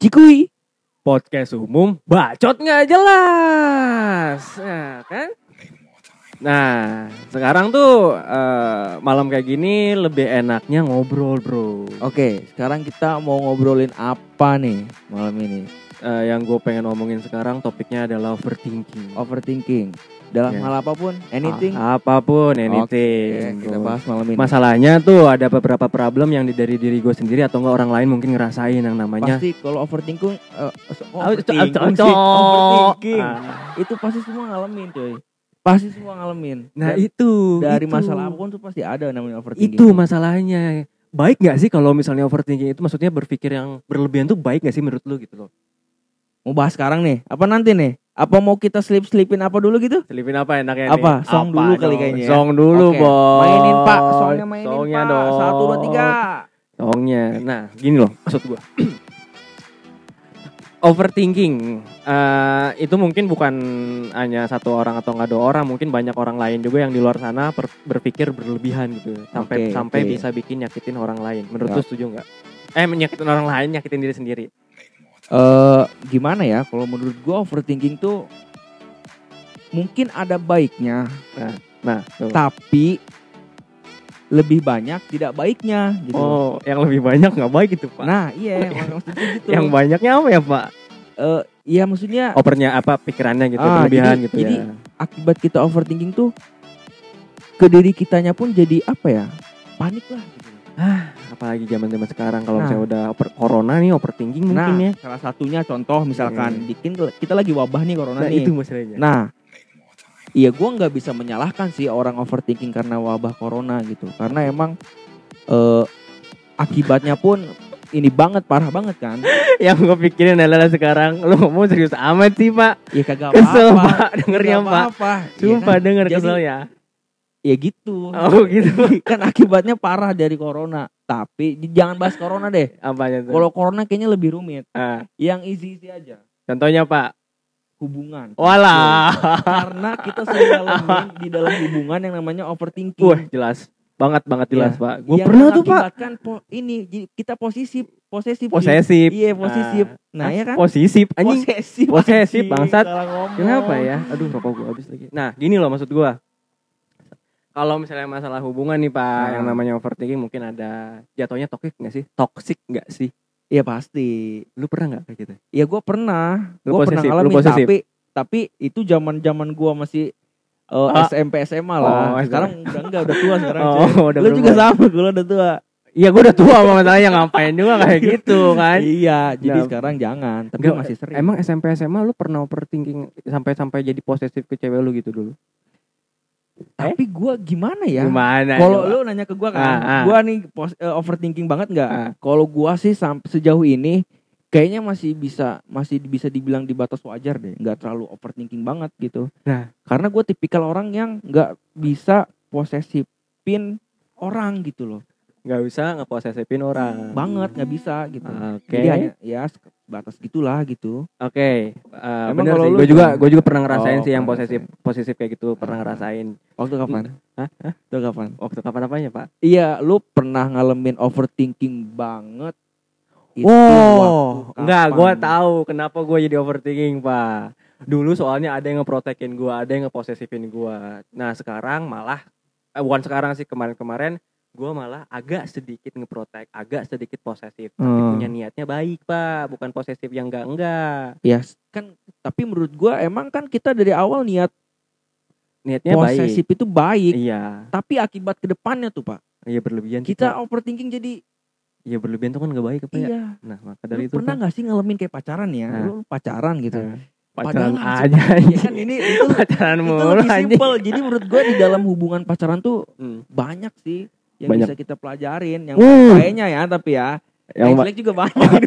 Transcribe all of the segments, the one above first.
Cikui. podcast umum bacot nggak jelas ya kan nah sekarang tuh eh, malam kayak gini lebih enaknya ngobrol bro Oke, sekarang kita mau ngobrolin apa nih malam ini? Eh, yang gue pengen ngomongin sekarang topiknya adalah overthinking Overthinking. Dalam Ya. hal apa pun, anything. A- apa pun Oke, anything kita bro. bahas malam ini. masalahnya tuh ada beberapa problem yang dari diri gue sendiri atau enggak orang lain mungkin ngerasain yang namanya Pasti kalau overthinking, Oh, overthinking, overthinking. Ah. Itu pasti semua ngalamin, coy. Pasti semua ngalamin. nah Dan itu dari itu. masalah apa pun tuh pasti ada namanya overthinking. Itu masalahnya. Baik nggak sih kalau misalnya overthinking itu maksudnya berpikir yang berlebihan tuh baik nggak sih menurut lu gitu loh? Mau bahas sekarang nih? Apa nanti nih? Apa mau kita slip-slipin apa dulu gitu? Selipin apa enaknya Apa? nih? Song Apa dulu kali dong? kayaknya ya. Song dulu, Bos. Mainin Pak, songnya mainin Songnya Pak. dong. Satu, dua, tiga. Songnya. Nah, gini loh maksud gua. Overthinking eh, itu mungkin bukan hanya satu orang atau nggak dua orang, mungkin banyak orang lain juga yang di luar sana per- berpikir berlebihan gitu, sampai Oke, sampai oke. bisa bikin nyakitin orang lain. Menurut Ya. lu setuju nggak? Eh, nyakitin orang lain, nyakitin diri sendiri. Eh gimana ya kalau menurut gua overthinking tuh mungkin ada baiknya Nah, tuh. tapi lebih banyak tidak baiknya gitu. Oh, yang lebih banyak nggak baik itu pak. Nah, iya maksudnya gitu. yang banyaknya apa ya pak? Eh, iya maksudnya Opernya apa pikirannya gitu, Ah, kelebihan jadi- gitu jadi ya. akibat kita overthinking tuh ke diri kitanya pun jadi apa ya? Panik lah gitu. Apalagi zaman zaman sekarang kalau Nah. misalnya udah oper, corona nih overthinking mungkin Nah, ya. salah satunya contoh misalkan Hmm. bikin kita lagi wabah nih corona Nah nih. itu masalahnya. Nah, iya gua nggak bisa menyalahkan sih orang overthinking karena wabah corona gitu. Karena emang eh, akibatnya pun ini banget parah banget kan. yang gue pikirin adalah sekarang lu ngomong serius amat sih pak. Ya kagak Kesel apa-apa. pak dengernya Nggak pak. apa-apa. Ya Sumpah kan? denger Jadi- kesel ya. Ya gitu. Oh gitu. kan akibatnya parah dari corona. Tapi jangan bahas corona deh. Apanya tuh? Kalau corona kayaknya lebih rumit. Ah, Yang easy-easy aja. contohnya pak. Hubungan. Walah. Karena kita sering ngalamin di dalam hubungan yang namanya overthinking. Wah jelas banget banget jelas Iya. pak. Gue pernah tuh pak. mengakibatkan po- ini kita posesif, posesif. Posesif. Iya, posesif. Ah. Nah, ya kan? Posesif anjing. Posesif. Posesif, bangsat. Kenapa ya? Aduh rokok gue habis lagi. Nah gini loh maksud gue. Kalau misalnya masalah hubungan nih pak, Ah. yang namanya overthinking mungkin ada jatuhnya toxic nggak sih? Toxic nggak sih? Iya pasti. Lu pernah nggak kayak gitu? Ya gue pernah. Lu Gue pernah ngalamin tapi tapi itu zaman-zaman gua masih eh, Ah. SMP SMA Oh, lah. SMA. sekarang udah enggak udah tua sekarang. Oh, cuy. udah Lu juga sama, gue udah tua. Iya gue udah tua sama masalahnya ngapain juga kayak gitu kan? Iya, jadi Nah, sekarang jangan, tapi Nggak, masih sering. Emang SMP SMA lu pernah overthinking sampai sampai jadi posesif ke cewek lu gitu dulu? Tapi gua gimana ya? Gimana? Kalau lu nanya ke gua kan, Ah, ah. gua nih pos- eh, overthinking banget nggak? Ah. Kalau gua sih sampai sejauh ini kayaknya masih bisa masih bisa dibilang di batas wajar deh, nggak terlalu overthinking banget gitu. Nah. karena gue tipikal orang yang nggak bisa posesifin orang gitu loh, nggak usah ngeposesifin orang. banget nggak bisa gitu. Oke. Jadi hanya ya batas gitulah gitu. Oke, eh, Emang bener kalau sih. lu Gue juga, gue juga pernah ngerasain Oh, sih yang posesif, posesif kayak gitu, pernah ngerasain. Waktu kapan? Hah? Waktu kapan? Waktu kapan apanya pak? Iya, lu pernah ngalamin overthinking banget. Itu Wow, enggak, gue tahu kenapa gue jadi overthinking pak. Dulu soalnya ada yang ngeprotekin gue, ada yang ngeposesifin gue. Nah sekarang malah, eh, bukan sekarang sih kemarin-kemarin, gue malah agak sedikit ngeprotek, agak sedikit posesif. Tapi Hmm. punya niatnya baik pak, bukan posesif yang enggak enggak. Ya kan, tapi menurut gua emang kan kita dari awal niat Niatnya posesif itu baik, baik. Iya, tapi akibat ke depannya tuh pak, iya berlebihan. kita Pak. overthinking jadi iya berlebihan tuh kan gak baik apa ya? iya. Nah maka Lu dari itu pernah Pak. nggak sih ngalamin kayak pacaran ya? Nah. Lu pacaran gitu. Nah, pacaran Padahal aja Ya kan ini itu pacaran itu mulu lebih simpel. Jadi menurut gua di dalam hubungan pacaran tuh Hmm. banyak sih yang Banyak. bisa kita pelajarin. Yang Uh. kayaknya ya, tapi ya Yang, jelek juga banyak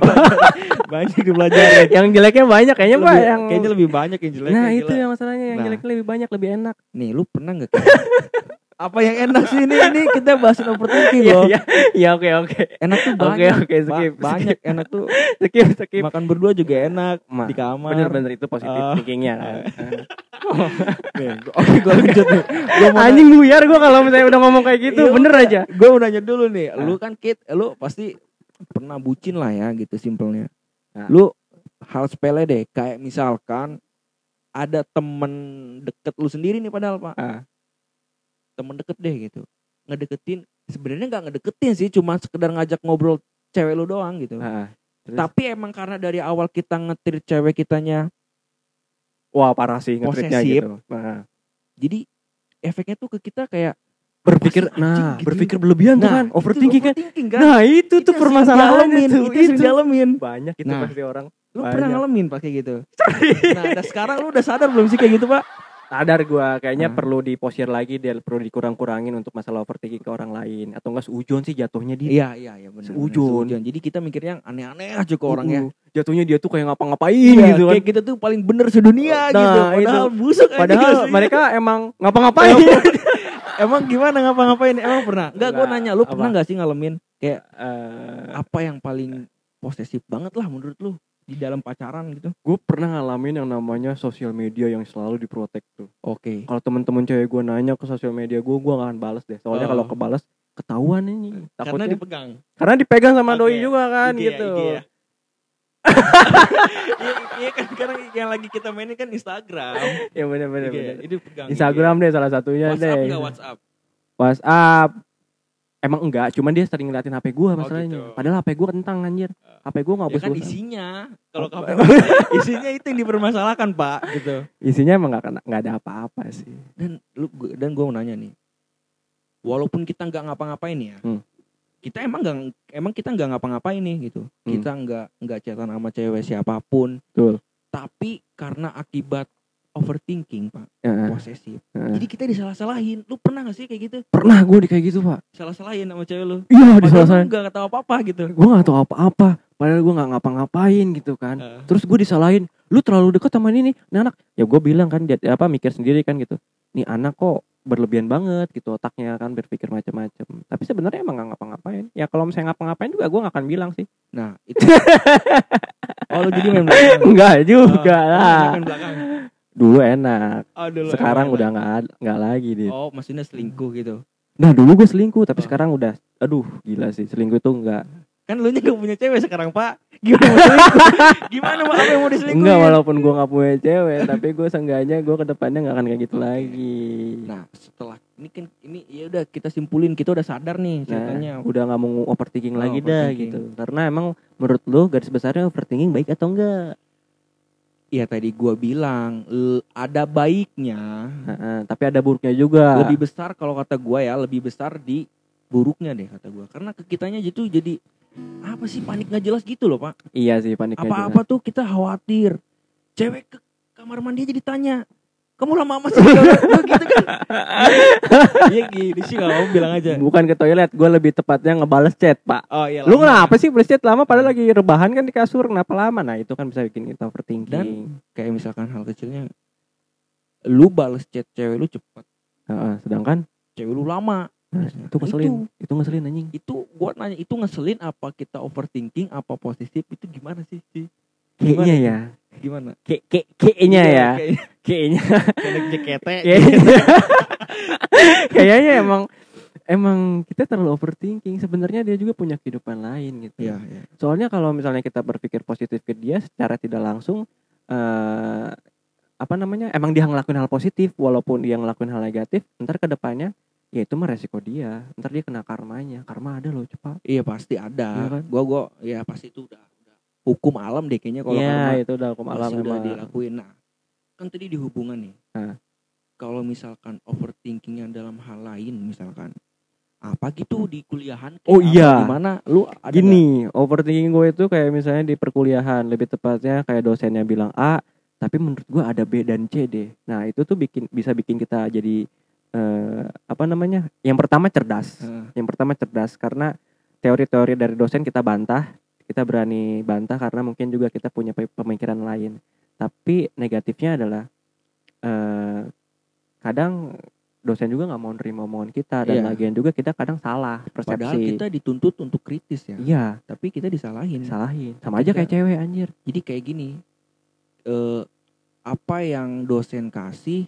banyak dipelajarin. yang jeleknya banyak kayaknya pak. Lebih- Yang kayaknya lebih banyak yang jelek. nah yang itu yang masalahnya yang Nah. jeleknya lebih banyak lebih enak. Nih, lu pernah nggak? Apa yang enak sih ini? Ini kita bahasin overthinking Iya loh. iya iya oke oke Enak tuh Oke, banyak. oke, Ba- skip, banyak enak tuh. skip skip. Makan berdua juga enak Ma, di kamar. Bener-bener itu positif Ah. thinkingnya kan. Gua- Oke, gue lanjut nih. Gua mau Anjing buyar gue kalau misalnya udah ngomong kayak gitu, Iya, bener aja. Gue mau nanya dulu nih, Ah. lu kan kid, lu pasti pernah bucin lah ya gitu simpelnya. Nah. Lu hal sepele deh, kayak misalkan ada temen deket lu sendiri nih padahal pak, Ah. Temen deket deh gitu, ngedeketin. Sebenarnya nggak ngedeketin sih, cuma sekedar ngajak ngobrol cewek lu doang gitu. Ah. Terus? Tapi emang karena dari awal kita ngetir cewek kitanya, Wah parah sih ngetritnya Posesif. gitu. Nah, jadi efeknya tuh ke kita kayak berpikir, nah gitu. berpikir berlebihan tuh kan, overthinking kan. overthinking kan. Nah itu Itu tuh permasalahan itu, itu itu dialamin. banyak itu Nah. pasti orang. Lu Banyak. pernah ngalamin pak kayak gitu? Nah, dan sekarang lu udah sadar belum sih kayak gitu pak? Sadar gua kayaknya Hah? perlu diposir lagi dia perlu dikurang-kurangin untuk masalah overthinking ke orang lain atau enggak seujon sih jatuhnya dia. Iya iya iya benar. Benar, Jadi kita mikirnya aneh-aneh aja ke orangnya. Uh, jatuhnya dia tuh kayak ngapa-ngapain Iya, gitu kan. kayak kita tuh paling bener sedunia Nah, gitu. Padahal itu. busuk aja Padahal sih. mereka emang ngapa-ngapain. emang gimana ngapa-ngapain? Emang pernah? Enggak, gue nanya lu apa? pernah nggak sih ngalamin kayak Eh, apa yang paling posesif banget lah menurut lu di dalam pacaran gitu? gue pernah ngalamin yang namanya sosial media yang selalu diprotek tuh. Oke. Kalau temen-temen cewek gue nanya ke sosial media gue, gue gak akan balas deh. Soalnya Oh. kalau kebalas ketahuan ini. Karena Takutnya dipegang. karena dipegang sama Oke, doi juga kan IG ya, gitu. IG ya. Iya iya kan karena yang lagi kita mainin kan Instagram. Ya bener bener IG, bener. Itu pegang. Instagram deh salah satunya. WhatsApp deh. enggak WhatsApp? WhatsApp. Emang enggak, cuman dia sering ngeliatin HP gua masalahnya. gitu. Padahal HP gua kentang anjir. HP gua enggak Ya kan isinya. Kalau Oh. KPU isinya itu yang dipermasalahkan, Pak, gitu. Isinya emang enggak kena enggak ada apa-apa sih. Dan lu dan gue mau nanya nih. Walaupun kita nggak ngapa-ngapain ya. Hmm. Kita emang nggak emang kita nggak ngapa-ngapain nih gitu. Hmm. Kita nggak nggak chatan sama cewek siapa pun. Betul. Tapi karena akibat overthinking, Pak, Heeh. posesif. heeh. Jadi kita disalah-salahin. Lu pernah gak sih kayak gitu? Pernah gua di kayak gitu, Pak. Salah-salahin sama cewek lu. Iya, Padahal disalahin. lu nggak tahu apa-apa gitu. Gue gak tahu apa-apa. Padahal gue gak ngapa-ngapain gitu kan. Heeh. Terus gue disalahin. Lu terlalu deket sama ini nih, nih anak. Ya gue bilang kan, dia, apa mikir sendiri kan gitu. Nih anak kok berlebihan banget gitu otaknya kan berpikir macam-macam. Tapi sebenarnya emang gak ngapa-ngapain. Ya kalau misalnya ngapa-ngapain juga gue gak akan bilang sih. Nah, itu. oh, lu jadi main belakang. Enggak juga Oh, lah. main belakang. Dulu enak. Oh, dulu Sekarang emang udah nggak nggak lagi dit. Oh, maksudnya selingkuh gitu. Nah dulu gue selingkuh tapi Oh. sekarang udah. Aduh gila sih selingkuh tuh enggak. Kan lu gak punya cewek sekarang, Pak. Gimana mau? Gimana Pak? Apa yang mau diselingkuhin? Enggak walaupun gue nggak punya cewek tapi gue seenggaknya gue ke depannya nggak akan kayak gitu lagi. Nah, setelah ini kan ini ya udah kita simpulin kita udah sadar nih ceritanya. Nah, udah nggak mau overthinking Oh, lagi dah overthinking. gitu. Karena emang menurut lu garis besarnya overthinking baik atau enggak? Iya tadi gua bilang ada baiknya. Tapi ada buruknya juga. Lebih besar kalau kata gua ya, lebih besar di buruknya deh kata gua. Karena ke kitanya gitu jadi apa sih panik nggak jelas gitu loh, Pak. Iya sih paniknya Apa-apa juga. tuh kita khawatir. Cewek ke kamar mandi aja ditanya, "Kamu lama amat sih?" Gua gitu kan. Iya gini sih kalau mau bilang aja. Bukan ke toilet, gue lebih tepatnya ngebales chat pak. Oh iya. Lu kenapa sih balas chat lama padahal lagi rebahan kan di kasur kenapa lama? Nah itu kan bisa bikin kita overthinking. kayak misalkan hal kecilnya lu bales chat cewek lu cepet Heeh, sedangkan cewek lu lama nah, itu ngeselin, itu, ngeselin anjing. itu gua nanya itu ngeselin apa kita overthinking apa positif itu gimana sih sih Kayaknya ya, gimana kayak kayak kayaknya ya, kayak kayaknya, kayak JKT kayaknya, kayaknya emang emang kita terlalu overthinking. Sebenarnya dia juga punya kehidupan lain gitu. Iya, iya. Soalnya kalau misalnya kita berpikir positif ke dia secara tidak langsung eh apa namanya? Emang dia ngelakuin hal positif walaupun dia ngelakuin hal negatif, ntar ke depannya ya itu mah resiko dia. Ntar dia kena karmanya. Karma ada loh, cepat. iya pasti ada Iya kan? gua gua ya pasti itu udah, udah hukum alam deh kayaknya kalau karma itu udah hukum alam udah dilakuin nah kan tadi di hubungan nih Nah. kalau misalkan overthinkingnya dalam hal lain misalkan apa gitu di kuliahan kayak Oh iya. gimana lu ada? Gini, overthinking gue itu kayak misalnya di perkuliahan, lebih tepatnya kayak dosennya bilang A, tapi menurut gue ada B dan C deh. Nah, itu tuh bikin bisa bikin kita jadi eh, apa namanya? Yang pertama cerdas. Heeh. Yang pertama cerdas karena teori-teori dari dosen kita bantah, kita berani bantah karena mungkin juga kita punya pe- pemikiran lain. Tapi negatifnya adalah eh kadang dosen juga nggak mau nerima omongan kita dan Iya. lagian juga kita kadang salah persepsi. Padahal kita dituntut untuk kritis ya. Iya, Tapi kita disalahin. salahin. Sama aja kayak cewek anjir. Jadi kayak gini. Eh apa yang dosen kasih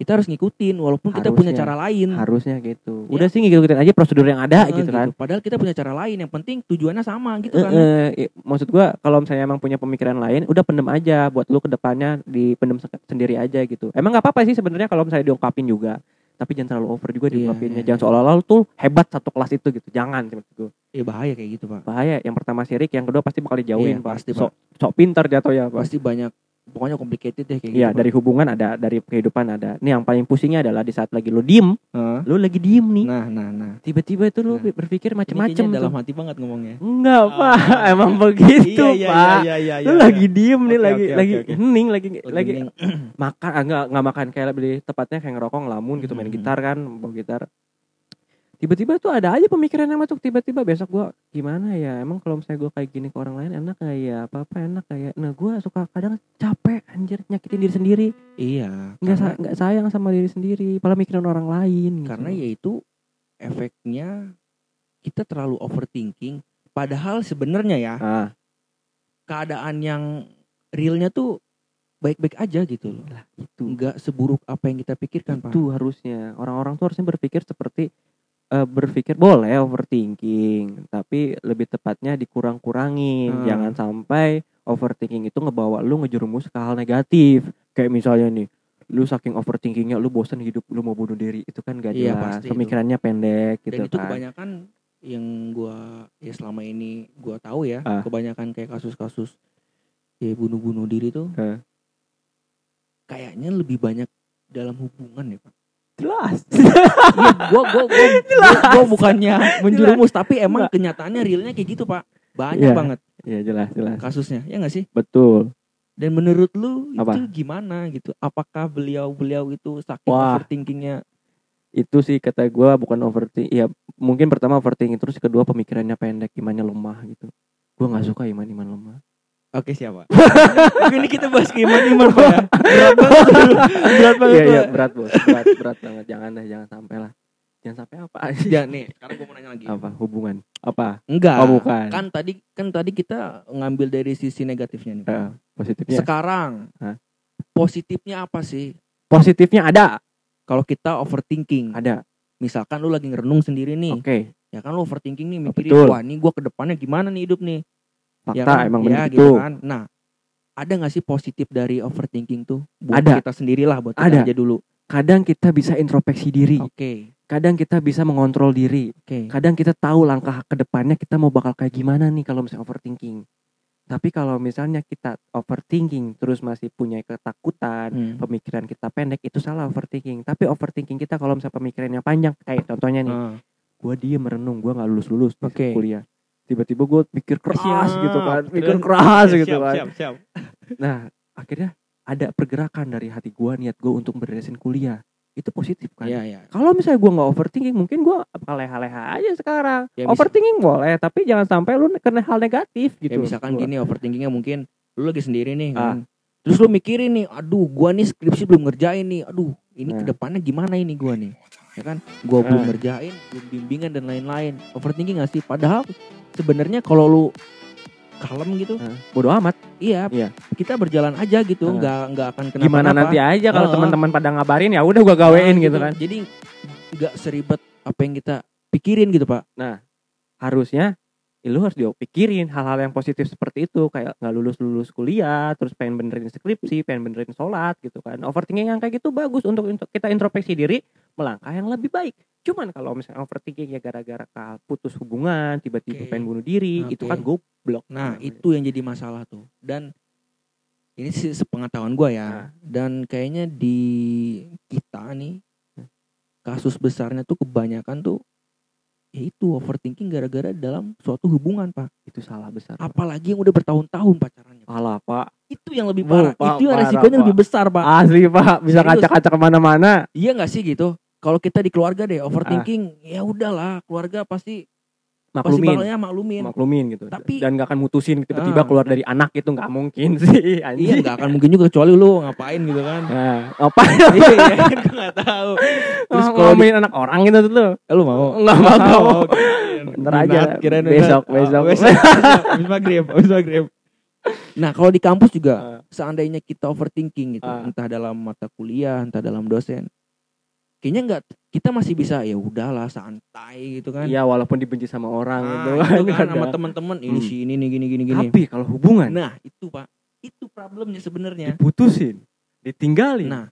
kita harus ngikutin walaupun kita punya Harusnya. cara lain. Harusnya gitu. Ya. Udah sih ngikutin aja prosedur yang ada Eh, gitu kan. Padahal kita punya cara lain. Yang penting tujuannya sama gitu Eh, kan. i- maksud gua kalau misalnya emang punya pemikiran lain, udah pendem aja buat lu ke depannya dipendem se- sendiri aja gitu. Emang nggak apa-apa sih sebenarnya kalau misalnya diungkapin juga. Tapi jangan terlalu over juga Iya, diungkapinnya. iya, jangan iya. seolah-olah lu tuh hebat satu kelas itu gitu. Jangan maksud gua. Ya bahaya kayak gitu, Pak. Bahaya. Yang pertama sirik, yang kedua pasti bakal dijauhin, Iya, Pak. pasti, sok sok pintar jatuh ya, Pak. Pasti banyak pokoknya complicated deh kayak Iya, gitu. dari hubungan ada, dari kehidupan ada. Nih yang paling pusingnya adalah di saat lagi lu diem, Hah? lu lagi diem nih. Nah, nah, nah. Tiba-tiba itu lu Nah. berpikir Ini macem-macem kayaknya tuh. dalam hati banget ngomongnya. Enggak, Ah. Pak. Emang begitu, Iya, iya, Pak. iya, iya, lu iya, lagi diem nih, Oke, lagi oke, lagi oke. hening, lagi Lagi lagi makan, ah, enggak enggak makan kayak lebih tepatnya kayak ngerokok ngelamun gitu main Mhm. gitar kan, bawa gitar. Tiba-tiba tuh ada aja pemikiran yang masuk tiba-tiba besok gua gimana ya? Emang kalau misalnya gua kayak gini ke orang lain enak kayak ya? Apa apa enak kayak nah gua suka kadang capek anjir nyakitin diri sendiri. Iya, nggak sa- nggak sayang sama diri sendiri malah mikirin orang lain gitu. karena ya yaitu efeknya kita terlalu overthinking. Padahal sebenarnya ya ah. keadaan yang realnya tuh baik-baik aja gitu loh. lah itu Enggak seburuk apa yang kita pikirkan, Pak. itu harusnya. Orang-orang tuh harusnya berpikir seperti eh, berpikir boleh overthinking tapi lebih tepatnya dikurang-kurangin Hmm. jangan sampai overthinking itu ngebawa lu ngejerumus ke hal negatif kayak misalnya nih lu saking overthinkingnya lu bosan hidup lu mau bunuh diri itu kan gak Iya, jelas itu. pemikirannya pendek Dan gitu itu kan kebanyakan yang gua ya selama ini gua tahu ya, Ah. kebanyakan kayak kasus-kasus ya bunuh-bunuh diri tuh Eh. kayaknya lebih banyak dalam hubungan ya, Pak. jelas gua gua gua, gua, gua bukannya menjerumus tapi emang Enggak. kenyataannya realnya kayak gitu, Pak. Banyak Iya. banget ya jelas jelas kasusnya, ya nggak sih? betul Dan menurut lu Apa? itu gimana gitu? Apakah beliau-beliau itu saking Wah. overthinkingnya? itu sih kata gua bukan overthinking ya mungkin pertama overthinking terus kedua pemikirannya pendek imannya lemah gitu gua nggak suka iman iman lemah Oke siapa? Ini kita bahas iman-iman Pak ya. Berat banget. Berat banget. iya iya berat bos berat berat banget jangan dah jangan sampai lah jangan sampai apa Ya nih, sekarang gua mau nanya lagi. apa hubungan apa Enggak. oh bukan Kan tadi kan tadi kita ngambil dari sisi negatifnya nih. Pak. Eh, positifnya Sekarang Hah? positifnya apa sih? positifnya ada Kalau kita overthinking, ada misalkan lu lagi ngerenung sendiri nih, oke ya kan lu overthinking nih Oh, mikirin, wah nih gua ke depannya gimana nih hidup nih? Fakta Ya kan? emang ya, benar gitu kan. Nah, ada nggak sih positif dari overthinking tuh? Buat Ada. kita sendirilah buat kita Ada. aja dulu. kadang kita bisa introspeksi diri Oke, kadang kita bisa mengontrol diri oke. kadang kita tahu langkah ke depannya kita mau bakal kayak gimana nih kalau misalnya overthinking tapi kalau misalnya kita overthinking terus masih punya ketakutan Hmm. pemikiran kita pendek itu salah overthinking tapi overthinking kita kalau misalnya pemikirannya panjang kayak contohnya nih Ah, gue diem merenung gue nggak lulus lulus Oke. kuliah tiba-tiba gue pikir keras Siap. gitu kan pikir Terus- keras siap, gitu kan Siap, siap. nah akhirnya ada pergerakan dari hati gue niat gue untuk beresin kuliah itu positif kan Iya, iya. kalau misalnya gue nggak overthinking mungkin gue bakal leha-leha aja sekarang Ya, overthinking boleh tapi jangan sampai lu kena hal negatif gitu Ya misalkan Gua- gini overthinkingnya mungkin lu lagi sendiri nih Ah. kan. Terus lu mikirin nih, aduh gua nih skripsi belum ngerjain nih. Aduh, ini Nah. ke depannya gimana ini gua nih. Ya kan? Gua belum Ah. ngerjain, belum bimbingan dan lain-lain. Overthinking gak sih? Padahal sebenarnya kalau lu kalem gitu, Nah, bodo amat iya, Iya. kita berjalan aja gitu, Ah. nggak nggak akan kenapa gimana nanti aja kalau Heeh. teman-teman pada ngabarin ya udah gue gawein gitu kan Jadi nggak seribet apa yang kita pikirin gitu, Pak. harusnya ya lu harus dipikirin hal-hal yang positif seperti itu kayak nggak lulus lulus kuliah terus pengen benerin skripsi pengen benerin sholat gitu kan overthinking yang kayak gitu bagus untuk kita introspeksi diri melangkah yang lebih baik cuman kalau misalnya overthinking ya gara-gara putus hubungan tiba-tiba Oke. pengen bunuh diri itu Oke. kan goblok Nah, namanya. itu yang jadi masalah tuh. Dan ini sih sepengetahuan gua ya. Nah. Dan kayaknya di kita nih kasus besarnya tuh kebanyakan tuh ya itu overthinking gara-gara dalam suatu hubungan, Pak. itu salah besar Apalagi yang udah bertahun-tahun pacarannya. Pak. Alah pak Itu yang lebih Oh, parah. Pak, itu yang parah, resikonya Pak. lebih besar, Pak. asli pak bisa kaca-kaca ke mana-mana Iya nggak sih gitu? Kalau kita di keluarga deh Ah. overthinking, ya udahlah, keluarga pasti maklumin bakalnya maklumin. maklumin gitu Tapi- dan gak akan mutusin tiba-tiba Ah. keluar dari anak itu nggak mungkin sih Iya, anjing nggak akan mungkin juga kecuali lu ngapain gitu kan. nah apa iya, iya, gue nggak tahu. Terus kalau di- ngomongin anak orang gitu tuh lu Eh, lu mau? Nggak mau. Oh, kirain Ntar aja, kirain besok, minat. besok. Oh, besok. Abis maghrib, abis maghrib. Nah, kalau di kampus juga Ah. seandainya kita overthinking gitu, Ah. entah dalam mata kuliah, entah dalam dosen. Kayaknya nggak kita masih bisa ya udahlah santai gitu kan. Iya walaupun dibenci sama orang Ah, gitu itu kan ada. sama teman-teman ini Hmm. si ini nih gini gini gini. Tapi kalau hubungan Nah, itu Pak. Itu problemnya sebenarnya. diputusin, ditinggalin, Nah,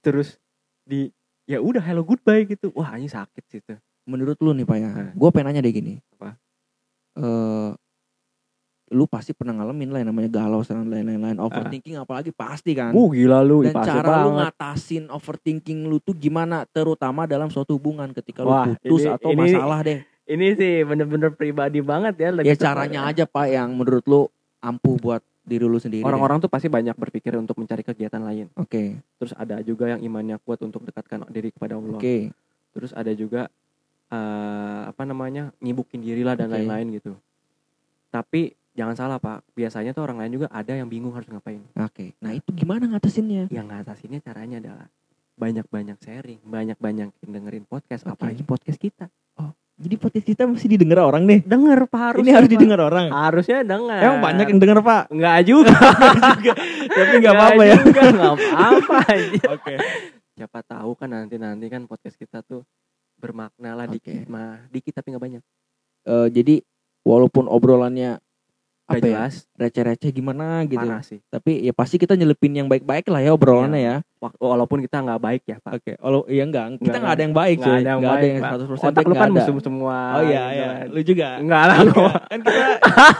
terus di ya udah hello goodbye gitu. Wah, ini sakit sih itu. menurut lu nih Pak ya, Nah. gue pengen nanya deh gini. Apa? Eh, lu pasti pernah ngalamin lah yang namanya galau dan lain-lain, overthinking apalagi pasti kan. Uh, gila lu, Dan pasti cara lu banget. ngatasin overthinking lu tuh gimana, terutama dalam suatu hubungan ketika lu Wah, putus ini- atau ini- masalah deh. Ini sih bener-bener pribadi banget ya. lebih Ya caranya ya. aja Pak yang menurut lu ampuh buat diri lu sendiri. Orang-orang tuh pasti banyak berpikir untuk mencari kegiatan lain. Oke, Terus ada juga yang imannya kuat untuk dekatkan diri kepada Allah. oke. Terus ada juga eh, apa namanya nyibukin diri lah dan Oke. lain-lain gitu. Tapi jangan salah pak, biasanya tuh orang lain juga ada yang bingung harus ngapain. Oke. Nah, itu gimana ngatasinnya? Yang ngatasinnya caranya adalah banyak-banyak sharing, banyak-banyak dengerin podcast, Oke. apalagi podcast kita. Jadi podcast kita mesti didengar orang nih. Denger pak harus. Ini harus didengar orang. Harusnya denger. Emang banyak yang denger, Pak. Enggak juga. Tapi nggak apa-apa ya. nggak apa-apa. Oke. Siapa tahu kan nanti-nanti kan podcast kita tuh bermakna lah Oke. dikit mah. Dikit tapi nggak banyak. Eh, jadi walaupun obrolannya apa ya, jelas, receh-receh gimana gitu. panas sih. Tapi ya pasti kita nyelipin yang baik-baik lah ya obrolannya ya. Wak- Walaupun kita nggak baik ya pak. Oke. Kalau iya enggak, kita Nggak, nggak ada yang baik Nggak ada yang Nggak ada yang Pak. 100% Otak baik lu nggak kan musuh semua. Oh iya gitu iya, lu juga. Enggak lah Iya, gua. kan kita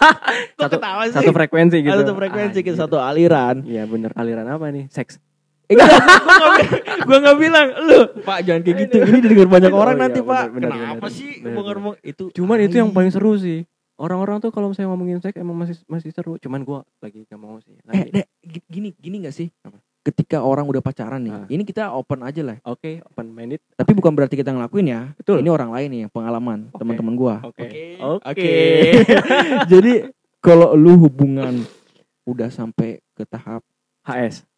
Satu- ketawa sih? Satu frekuensi gitu. Satu frekuensi kita Anjir. satu aliran. Iya bener aliran apa nih? Seks. Eh, nggak gua nggak bilang lu, Pak jangan kayak gitu. Ini didengar banyak orang iya, nanti, Pak. Kenapa sih ngomong itu? Cuman itu yang paling seru sih. Orang-orang tuh kalau misalnya ngomongin seks emang masih masih seru. Cuman gua lagi gak mau sih. Eh, Lagi. Dek, gi- gini gini gak sih? Apa? Ketika orang udah pacaran nih, Ah. ini kita open aja lah. Oke, open minded. Tapi bukan berarti kita ngelakuin ya. Betul. Ini orang lain nih, pengalaman Oke. teman-teman gua. Oke. Oke. Oke. Jadi kalau lu hubungan udah sampai ke tahap HS.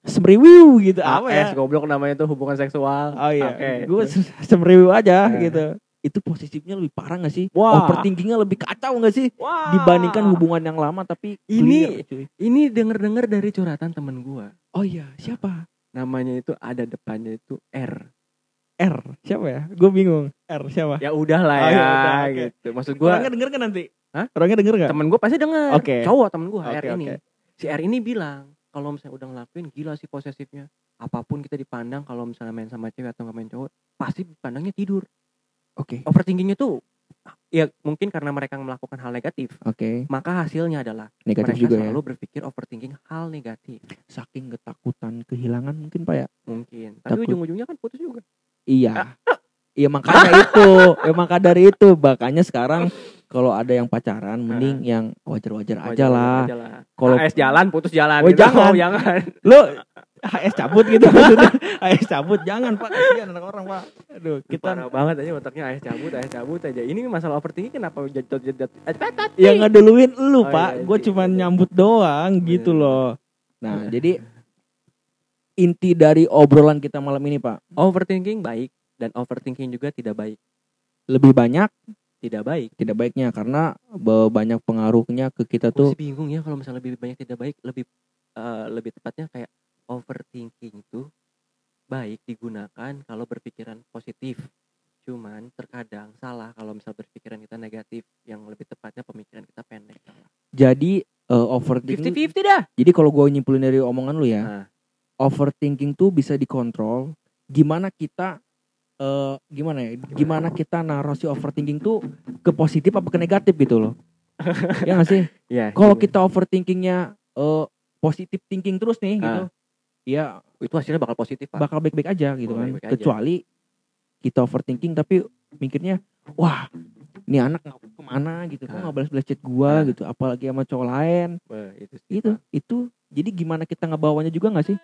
semriwiu gitu apa HS ya? goblok namanya tuh hubungan seksual. Oh iya, Oke. gue semriwiu aja Nah. gitu. Itu positifnya lebih parah gak sih? Wah. Overthinkingnya lebih kacau gak sih? Wah. Dibandingkan hubungan yang lama tapi Ini- clear, cuy. Ini denger-denger dari curhatan temen gua. Oh iya, siapa? Namanya itu ada depannya itu R. R, siapa ya? Gue bingung. R siapa? Ya udah lah Oh, ya, ya udah, oke. gitu. Maksud gua Orangnya denger kan nanti? Hah? Orangnya denger gak? temen gua pasti denger. Oke. Cowok temen gua Oke, R ini. oke. Si R ini bilang kalau misalnya udah ngelakuin gila sih posesifnya. Apa pun kita dipandang kalau misalnya main sama cewek atau nggak main cowok pasti pandangnya tidur. Oke. Overthinkingnya tuh ya mungkin karena mereka melakukan hal negatif Oke, maka hasilnya adalah negatif mereka juga ya. selalu berpikir overthinking hal negatif Saking ketakutan kehilangan mungkin Pak ya? mungkin tapi Takut. ujung-ujungnya kan putus juga Iya. Iya makanya itu, ya maka dari itu makanya sekarang kalau ada yang pacaran mending yang wajar-wajar aja lah. Kalau HS jalan putus jalan Oh, gitu. jangan. Oh, jangan lu HS cabut gitu maksudnya. HS cabut. Jangan Pak, kasihan anak orang Pak. Aduh, kita kita banget aja otaknya. HS cabut HS cabut aja. Ini masalah overthinking kenapa jatuh yang ngeduluin lu Oh, Pak, iya, gue iya, cuma iya. nyambut doang gitu Iya. loh. Nah, jadi inti dari obrolan kita malam ini Pak, overthinking baik dan overthinking juga tidak baik. Lebih banyak tidak baik. tidak baiknya karena banyak pengaruhnya ke kita tuh. bingung ya kalau misalnya lebih banyak tidak baik lebih eh, lebih tepatnya kayak overthinking itu baik digunakan kalau berpikiran positif cuman terkadang salah kalau misal berpikiran kita negatif yang lebih tepatnya pemikiran kita pendek salah jadi eh, overthinking. fifty fifty dah Jadi kalau gue nyimpulin dari omongan lu ya, Nah, overthinking tuh bisa dikontrol. Gimana kita eh gimana ya? Gimana kita naruh si overthinking tuh ke positif apa ke negatif gitu loh. ya gak sih? ya Kalau gitu. kita overthinkingnya eh positif thinking terus nih gitu. Ya itu hasilnya bakal positif pak bakal baik-baik aja gitu kan. aja. Kecuali kita overthinking tapi mikirnya wah ini anak nggak ke mana gitu kok Ah. nggak balas-balas chat gua Ah. gitu apalagi sama cowok lain Wah, itu sih, itu Pak. itu jadi gimana kita ngebawanya juga nggak sih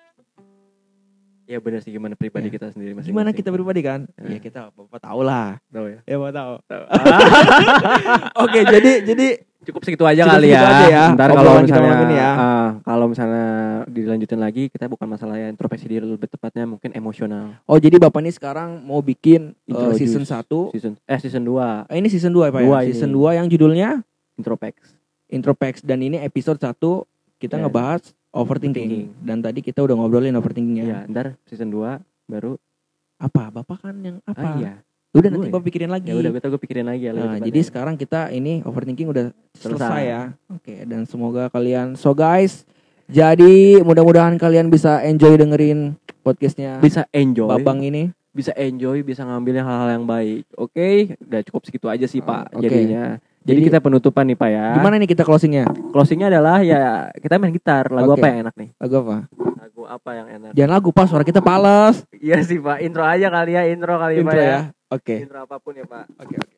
ya benar sih gimana pribadi Ya. kita sendiri masing gimana kita pribadi kan Ah. ya kita bapak tahu lah tahu ya ya bapak tahu oke jadi jadi cukup segitu aja Cukup kali ya. aja ya, Ntar kalau misalnya ya. ah, kalau misalnya dilanjutin lagi kita bukan masalah ya introspeksi diri lebih tepatnya mungkin emosional. oh jadi bapak ini sekarang mau bikin eh, Introduce. season 1 Season eh season 2 ini season 2 ya pak Dua ya ini. season 2 yang judulnya introspeks. Intro Packs dan ini episode 1 kita Ya. ngebahas overthinking. Overthinking. Dan tadi kita udah ngobrolin overthinking Ya, ya. ntar season 2 baru Apa? Bapak kan yang apa? ah iya. Udah nanti Gue pikirin lagi. Ya udah betul gue pikirin lagi ya Nah, jadi sekarang kita ini overthinking udah selesai, Selesai. ya. Oke, dan semoga kalian so guys, jadi mudah-mudahan kalian bisa enjoy dengerin podcastnya bisa enjoy. Babang ini. bisa enjoy, bisa ngambilnya hal-hal yang baik. Oke, udah cukup segitu aja sih, Pak. Oke. Jadinya. Jadi, Jadi- kita penutupan nih, Pak ya. Gimana nih kita closingnya? Closingnya adalah ya kita main gitar. Lagu Oke. apa yang enak nih? Lagu apa? Lagu apa yang enak? Jangan lagu pas suara kita pales. Iya sih, Pak. Intro aja kali ya, intro kali Intro Pak ya. ya. Oke. Intro apa pun ya, Pak. Oke, oke.